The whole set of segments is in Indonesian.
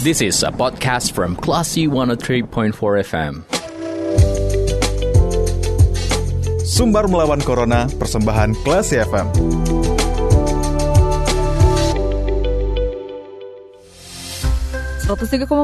This is a podcast from Classy 103.4 FM. Sumbar melawan Corona, persembahan Classy FM.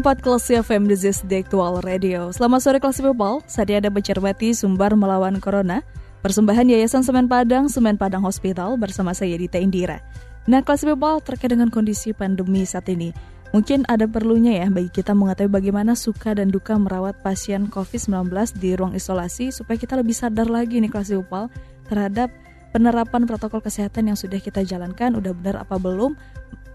empat Klasi FM This is the Actual Radio Selamat sore Klasi People Saatnya Anda mencermati Sumbar Melawan Corona Persembahan Yayasan Semen Padang Semen Padang Hospital Bersama saya Dita Indira Nah Klasi People terkait dengan kondisi pandemi saat ini Mungkin ada perlunya ya bagi kita mengetahui bagaimana suka dan duka merawat pasien COVID-19 di ruang isolasi supaya kita lebih sadar lagi nih kelas Upal terhadap penerapan protokol kesehatan yang sudah kita jalankan udah benar apa belum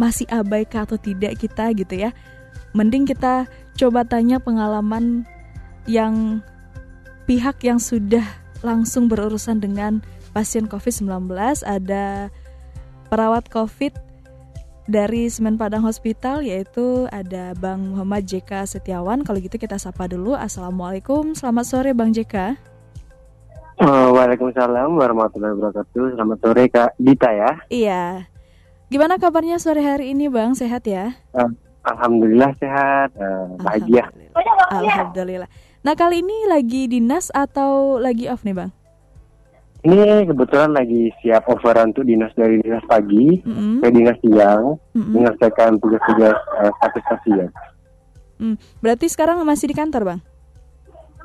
masih abai atau tidak kita gitu ya. Mending kita coba tanya pengalaman yang pihak yang sudah langsung berurusan dengan pasien COVID-19 ada perawat COVID dari Semen Padang Hospital yaitu ada Bang Muhammad JK Setiawan. Kalau gitu kita sapa dulu. Assalamualaikum, selamat sore Bang JK. Oh, Waalaikumsalam warahmatullahi wabarakatuh. Selamat sore Kak Dita ya. Iya. Gimana kabarnya sore hari ini Bang? Sehat ya? Uh, Alhamdulillah sehat, uh, bahagia. Alhamdulillah. Alhamdulillah. Nah kali ini lagi dinas atau lagi off nih Bang? Ini kebetulan lagi siap overan tuh dinas dari dinas pagi mm-hmm. ke dinas siang mm-hmm. menyelesaikan tugas-tugas uh, status pasien. Mm. Berarti sekarang masih di kantor bang?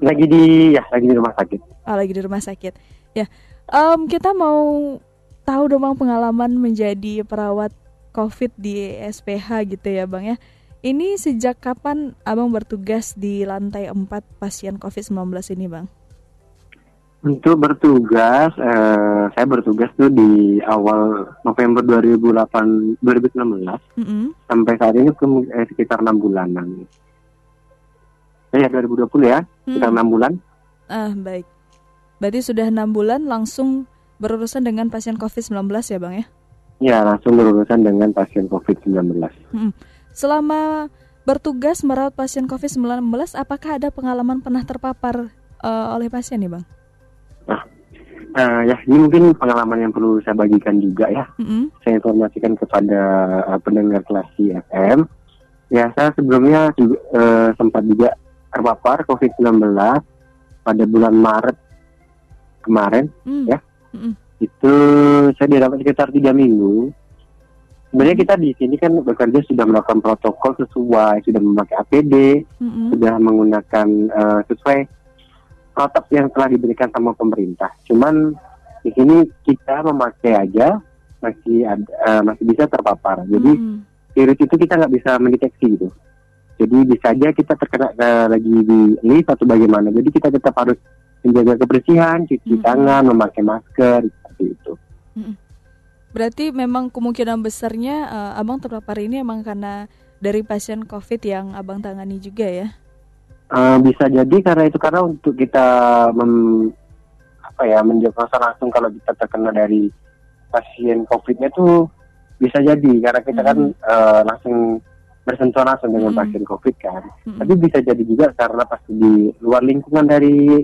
Lagi di ya lagi di rumah sakit. Oh lagi di rumah sakit. Ya um, kita mau tahu dong bang pengalaman menjadi perawat COVID di SPH gitu ya bang ya. Ini sejak kapan abang bertugas di lantai 4 pasien COVID-19 ini bang? Untuk bertugas, eh, saya bertugas tuh di awal November 2008 2016 mm -hmm. sampai saat ini eh, sekitar enam bulanan. Eh, ya 2020 ya, mm. sekitar enam bulan. Ah baik, berarti sudah enam bulan langsung berurusan dengan pasien COVID-19 ya bang ya? Ya langsung berurusan dengan pasien COVID-19. Mm. Selama bertugas merawat pasien COVID-19, apakah ada pengalaman pernah terpapar uh, oleh pasien nih bang? Uh, ya, ini mungkin pengalaman yang perlu saya bagikan juga ya. Mm-hmm. Saya informasikan kepada uh, pendengar kelas FM. Ya, saya sebelumnya juga, uh, sempat juga terpapar COVID-19 pada bulan Maret kemarin, mm. ya. Mm-hmm. Itu saya dirawat sekitar tiga minggu. Sebenarnya kita di sini kan bekerja sudah melakukan protokol sesuai, sudah memakai APD, mm-hmm. sudah menggunakan uh, sesuai protap yang telah diberikan sama pemerintah. Cuman di sini kita memakai aja masih ada, uh, masih bisa terpapar. Jadi hmm. virus itu kita nggak bisa mendeteksi gitu. Jadi bisa aja kita terkena uh, lagi di lift atau bagaimana. Jadi kita tetap harus menjaga kebersihan, cuci hmm. tangan, memakai masker seperti itu. Hmm. Berarti memang kemungkinan besarnya uh, abang terpapar ini emang karena dari pasien COVID yang abang tangani juga ya? Uh, bisa jadi karena itu karena untuk kita mem, apa ya mendiagnosa langsung kalau kita terkena dari pasien COVID-nya tuh bisa jadi karena kita kan, hmm. kan uh, langsung bersentuhan langsung dengan hmm. pasien COVID kan. Hmm. Tapi bisa jadi juga karena pasti di luar lingkungan dari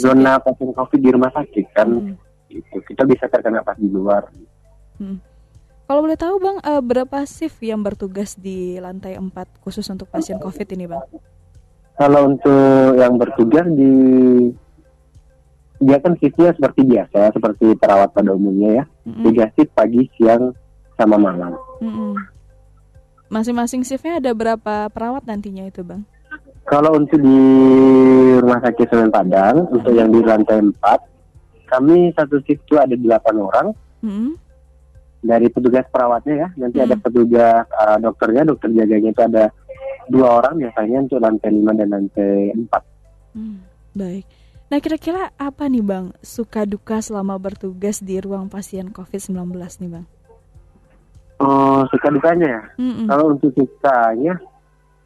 zona pasien COVID di rumah sakit kan, hmm. itu kita bisa terkena pas di luar. Hmm. Kalau boleh tahu bang, uh, berapa shift yang bertugas di lantai 4 khusus untuk pasien COVID ini bang? Kalau untuk yang bertugas di dia kan shiftnya seperti biasa, seperti perawat pada umumnya ya. Mm-hmm. Tiga shift pagi, siang, sama malam. Mm-hmm. Masing-masing shiftnya ada berapa perawat nantinya itu bang? Kalau untuk di rumah sakit Semen Padang, mm-hmm. untuk yang di lantai 4, kami satu shift itu ada delapan orang. Mm-hmm. Dari petugas perawatnya ya, nanti mm-hmm. ada petugas uh, dokternya, dokter jaganya itu ada dua orang biasanya untuk lantai lima dan lantai empat. Hmm, baik. Nah kira-kira apa nih bang suka duka selama bertugas di ruang pasien COVID-19 nih bang? Oh suka dukanya ya. Mm-mm. Kalau untuk sukanya,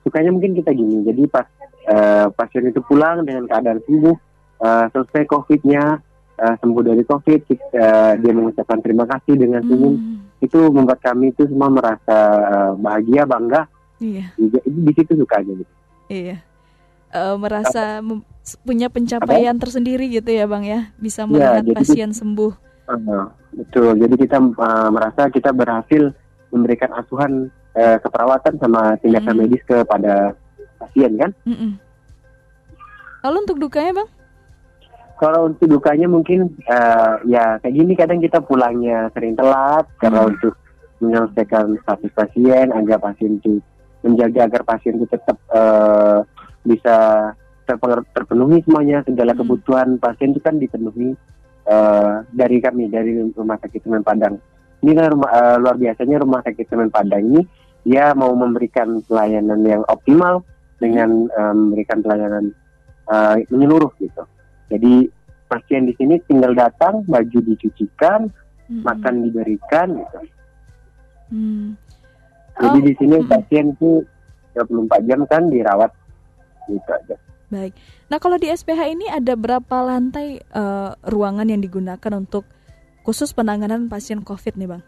sukanya mungkin kita gini. Jadi pas uh, pasien itu pulang dengan keadaan sembuh, uh, selesai COVID-nya, uh, sembuh dari COVID, uh, dia mengucapkan terima kasih dengan senyum. Mm. Itu membuat kami itu semua merasa uh, bahagia, bangga Iya. Juga di situ sukanya gitu. Iya. Uh, merasa punya pencapaian Apa? tersendiri gitu ya bang ya, bisa iya, melihat ya, pasien kita, sembuh. Uh, betul. Jadi kita uh, merasa kita berhasil memberikan asuhan uh, keperawatan sama tindakan hmm. medis kepada pasien kan. Hmm. Lalu untuk dukanya bang? Kalau untuk dukanya mungkin uh, ya kayak gini kadang kita pulangnya sering telat hmm. karena untuk menyelesaikan status pasien agar pasien itu menjaga agar pasien itu tetap uh, bisa terpenuhi semuanya segala hmm. kebutuhan pasien itu kan dipenuhi uh, dari kami dari rumah sakit Semen Padang. Ini kan rumah, uh, luar biasanya rumah sakit Semen Padang ini dia mau memberikan pelayanan yang optimal dengan um, memberikan pelayanan uh, menyeluruh gitu. Jadi pasien di sini tinggal datang, baju dicucikan, hmm. makan diberikan gitu. Hmm. Jadi oh. di sini hmm. pasien itu 24 jam kan dirawat gitu aja. Baik. Nah kalau di SPH ini ada berapa lantai uh, ruangan yang digunakan untuk khusus penanganan pasien COVID nih bang?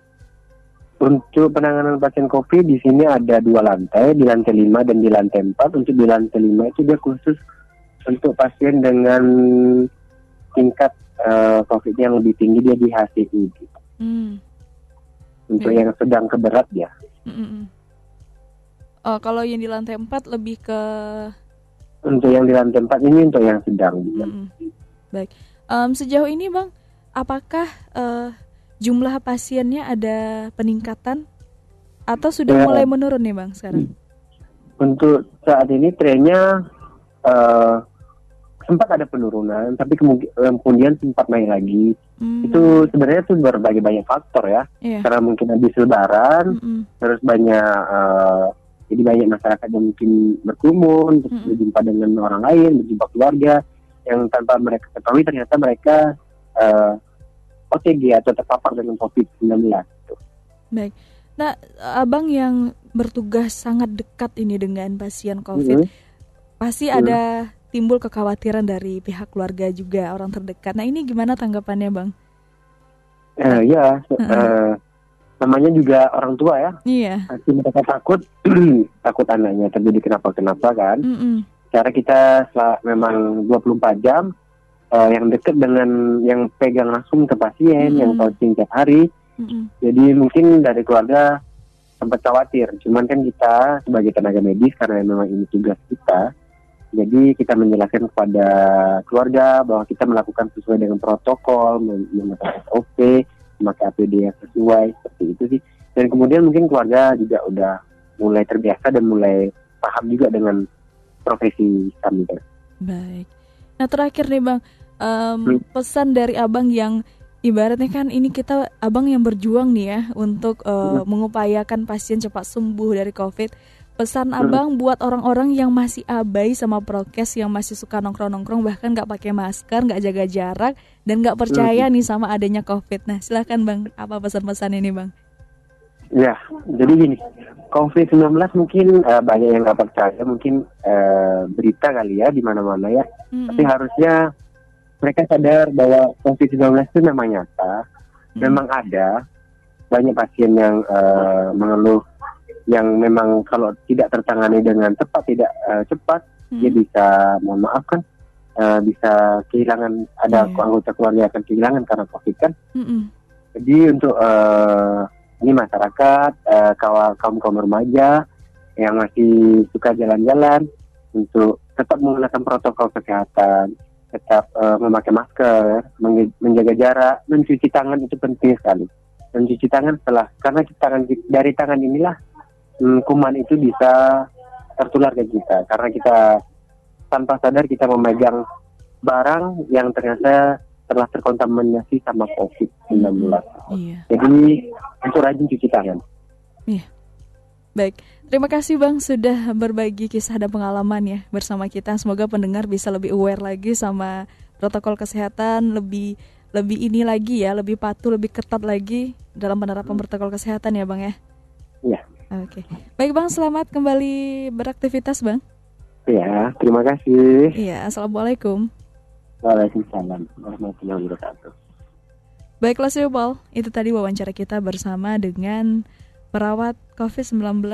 Untuk penanganan pasien COVID di sini ada dua lantai, di lantai 5 dan di lantai 4. Untuk di lantai 5 itu dia khusus untuk pasien dengan tingkat uh, COVID yang lebih tinggi dia di HCI. Gitu. Hmm. Untuk yang sedang keberat ya. Hmm. Oh, kalau yang di lantai 4 lebih ke untuk yang di lantai 4 ini untuk yang sedang. Mm -hmm. Baik. Um, sejauh ini Bang, apakah uh, jumlah pasiennya ada peningkatan atau sudah ya. mulai menurun nih Bang sekarang? Untuk saat ini trennya uh, sempat ada penurunan, tapi kemudian sempat naik lagi. Hmm. Itu sebenarnya itu berbagai banyak faktor ya, yeah. karena mungkin habis lebaran, -hmm. terus banyak uh, jadi banyak masyarakat yang mungkin berkerumun, hmm. berjumpa dengan orang lain, berjumpa keluarga yang tanpa mereka ketahui ternyata mereka uh, eh, OTG atau terpapar dengan COVID-19. Gitu. Baik. Nah, abang yang bertugas sangat dekat ini dengan pasien COVID, hmm. pasti hmm. ada timbul kekhawatiran dari pihak keluarga juga orang terdekat. Nah, ini gimana tanggapannya, bang? Uh, ya, uh, uh, namanya juga orang tua ya. Iya. Pasti mereka takut takut anaknya terjadi kenapa kenapa kan. Mm -mm. Cara kita memang 24 jam uh, yang dekat dengan yang pegang langsung ke pasien, mm -mm. yang coaching tiap hari. Mm -mm. Jadi mungkin dari keluarga sempat khawatir. Cuman kan kita sebagai tenaga medis karena memang ini tugas kita. Jadi kita menjelaskan kepada keluarga bahwa kita melakukan sesuai dengan protokol, menggunakan SOP, memakai APD yang sesuai seperti itu sih dan kemudian mungkin keluarga juga udah mulai terbiasa dan mulai paham juga dengan profesi kami. Baik. Nah terakhir nih bang, um, hmm. pesan dari abang yang ibaratnya kan ini kita abang yang berjuang nih ya untuk uh, hmm. mengupayakan pasien cepat sembuh dari COVID Pesan hmm. abang buat orang-orang yang masih abai sama prokes, yang masih suka nongkrong-nongkrong, bahkan nggak pakai masker, nggak jaga jarak, dan nggak percaya hmm. nih sama adanya COVID. Nah, silahkan bang, apa pesan-pesan ini bang? Ya, jadi gini, COVID-19 mungkin uh, banyak yang nggak percaya, mungkin uh, berita kali ya di mana-mana ya. Hmm. Tapi harusnya mereka sadar bahwa COVID-19 itu memang nyata, hmm. memang ada banyak pasien yang uh, mengeluh yang memang kalau tidak tertangani dengan tepat tidak uh, cepat hmm. dia bisa mohon maaf kan uh, bisa kehilangan ada yeah. anggota keluarga akan kehilangan karena covid kan hmm. jadi untuk uh, ini masyarakat uh, kaum kaum kaum remaja yang masih suka jalan-jalan untuk tetap menggunakan protokol kesehatan tetap uh, memakai masker menjaga jarak mencuci tangan itu penting sekali mencuci tangan setelah karena tangan dari tangan inilah hmm, kuman itu bisa tertular ke kita karena kita tanpa sadar kita memegang barang yang ternyata telah terkontaminasi sama COVID-19. Iya. Jadi untuk rajin cuci tangan. Iya. Baik, terima kasih Bang sudah berbagi kisah dan pengalaman ya bersama kita. Semoga pendengar bisa lebih aware lagi sama protokol kesehatan, lebih lebih ini lagi ya, lebih patuh, lebih ketat lagi dalam penerapan protokol kesehatan ya Bang ya. Oke. Baik Bang, selamat kembali beraktivitas Bang. Iya, terima kasih. Iya, Assalamualaikum. Waalaikumsalam warahmatullahi wabarakatuh. Baiklah Siobal, itu tadi wawancara kita bersama dengan perawat COVID-19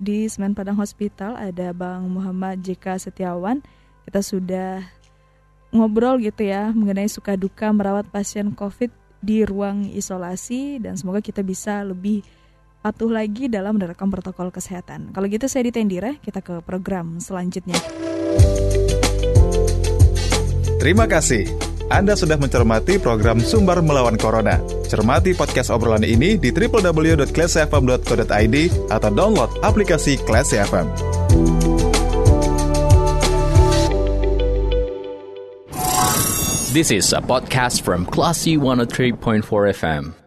di Semen Padang Hospital ada Bang Muhammad JK Setiawan. Kita sudah ngobrol gitu ya mengenai suka duka merawat pasien COVID di ruang isolasi dan semoga kita bisa lebih patuh lagi dalam menerapkan protokol kesehatan. Kalau gitu saya Dita Indira, kita ke program selanjutnya. Terima kasih. Anda sudah mencermati program Sumber Melawan Corona. Cermati podcast obrolan ini di www.classfm.co.id atau download aplikasi Classy FM. This is a podcast from Classy 103.4 FM.